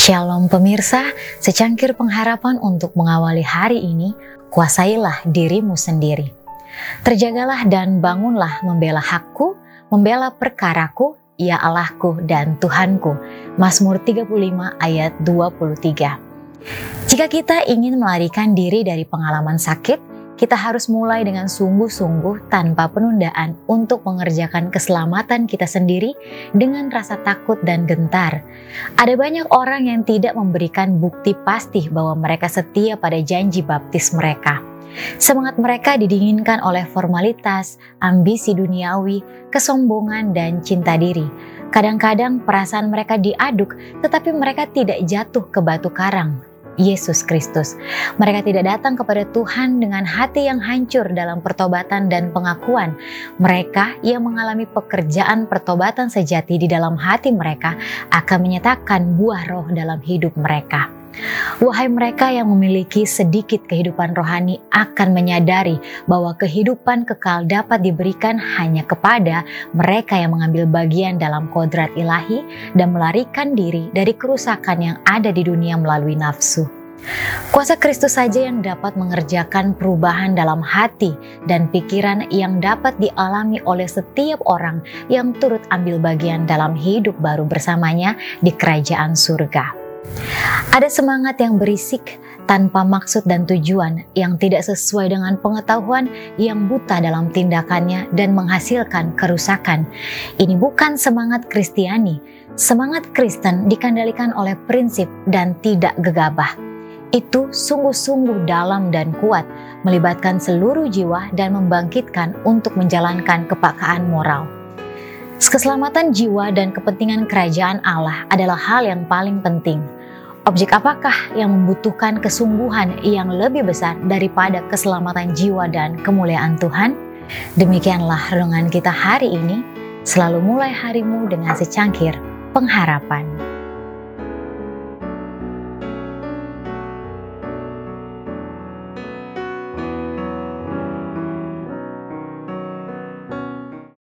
Shalom pemirsa, secangkir pengharapan untuk mengawali hari ini, kuasailah dirimu sendiri. Terjagalah dan bangunlah membela hakku, membela perkaraku, ya Allahku dan Tuhanku. Mazmur 35 ayat 23. Jika kita ingin melarikan diri dari pengalaman sakit, kita harus mulai dengan sungguh-sungguh tanpa penundaan untuk mengerjakan keselamatan kita sendiri dengan rasa takut dan gentar. Ada banyak orang yang tidak memberikan bukti pasti bahwa mereka setia pada janji baptis mereka. Semangat mereka didinginkan oleh formalitas, ambisi duniawi, kesombongan, dan cinta diri. Kadang-kadang perasaan mereka diaduk, tetapi mereka tidak jatuh ke batu karang. Yesus Kristus. Mereka tidak datang kepada Tuhan dengan hati yang hancur dalam pertobatan dan pengakuan. Mereka yang mengalami pekerjaan pertobatan sejati di dalam hati mereka akan menyatakan buah roh dalam hidup mereka. Wahai mereka yang memiliki sedikit kehidupan rohani akan menyadari bahwa kehidupan kekal dapat diberikan hanya kepada mereka yang mengambil bagian dalam kodrat ilahi dan melarikan diri dari kerusakan yang ada di dunia melalui nafsu. Kuasa Kristus saja yang dapat mengerjakan perubahan dalam hati dan pikiran yang dapat dialami oleh setiap orang yang turut ambil bagian dalam hidup baru bersamanya di kerajaan surga. Ada semangat yang berisik tanpa maksud dan tujuan yang tidak sesuai dengan pengetahuan yang buta dalam tindakannya dan menghasilkan kerusakan. Ini bukan semangat Kristiani. Semangat Kristen dikendalikan oleh prinsip dan tidak gegabah. Itu sungguh-sungguh dalam dan kuat, melibatkan seluruh jiwa dan membangkitkan untuk menjalankan kepakaan moral. Keselamatan jiwa dan kepentingan kerajaan Allah adalah hal yang paling penting. Objek apakah yang membutuhkan kesungguhan yang lebih besar daripada keselamatan jiwa dan kemuliaan Tuhan? Demikianlah renungan kita hari ini. Selalu mulai harimu dengan secangkir pengharapan.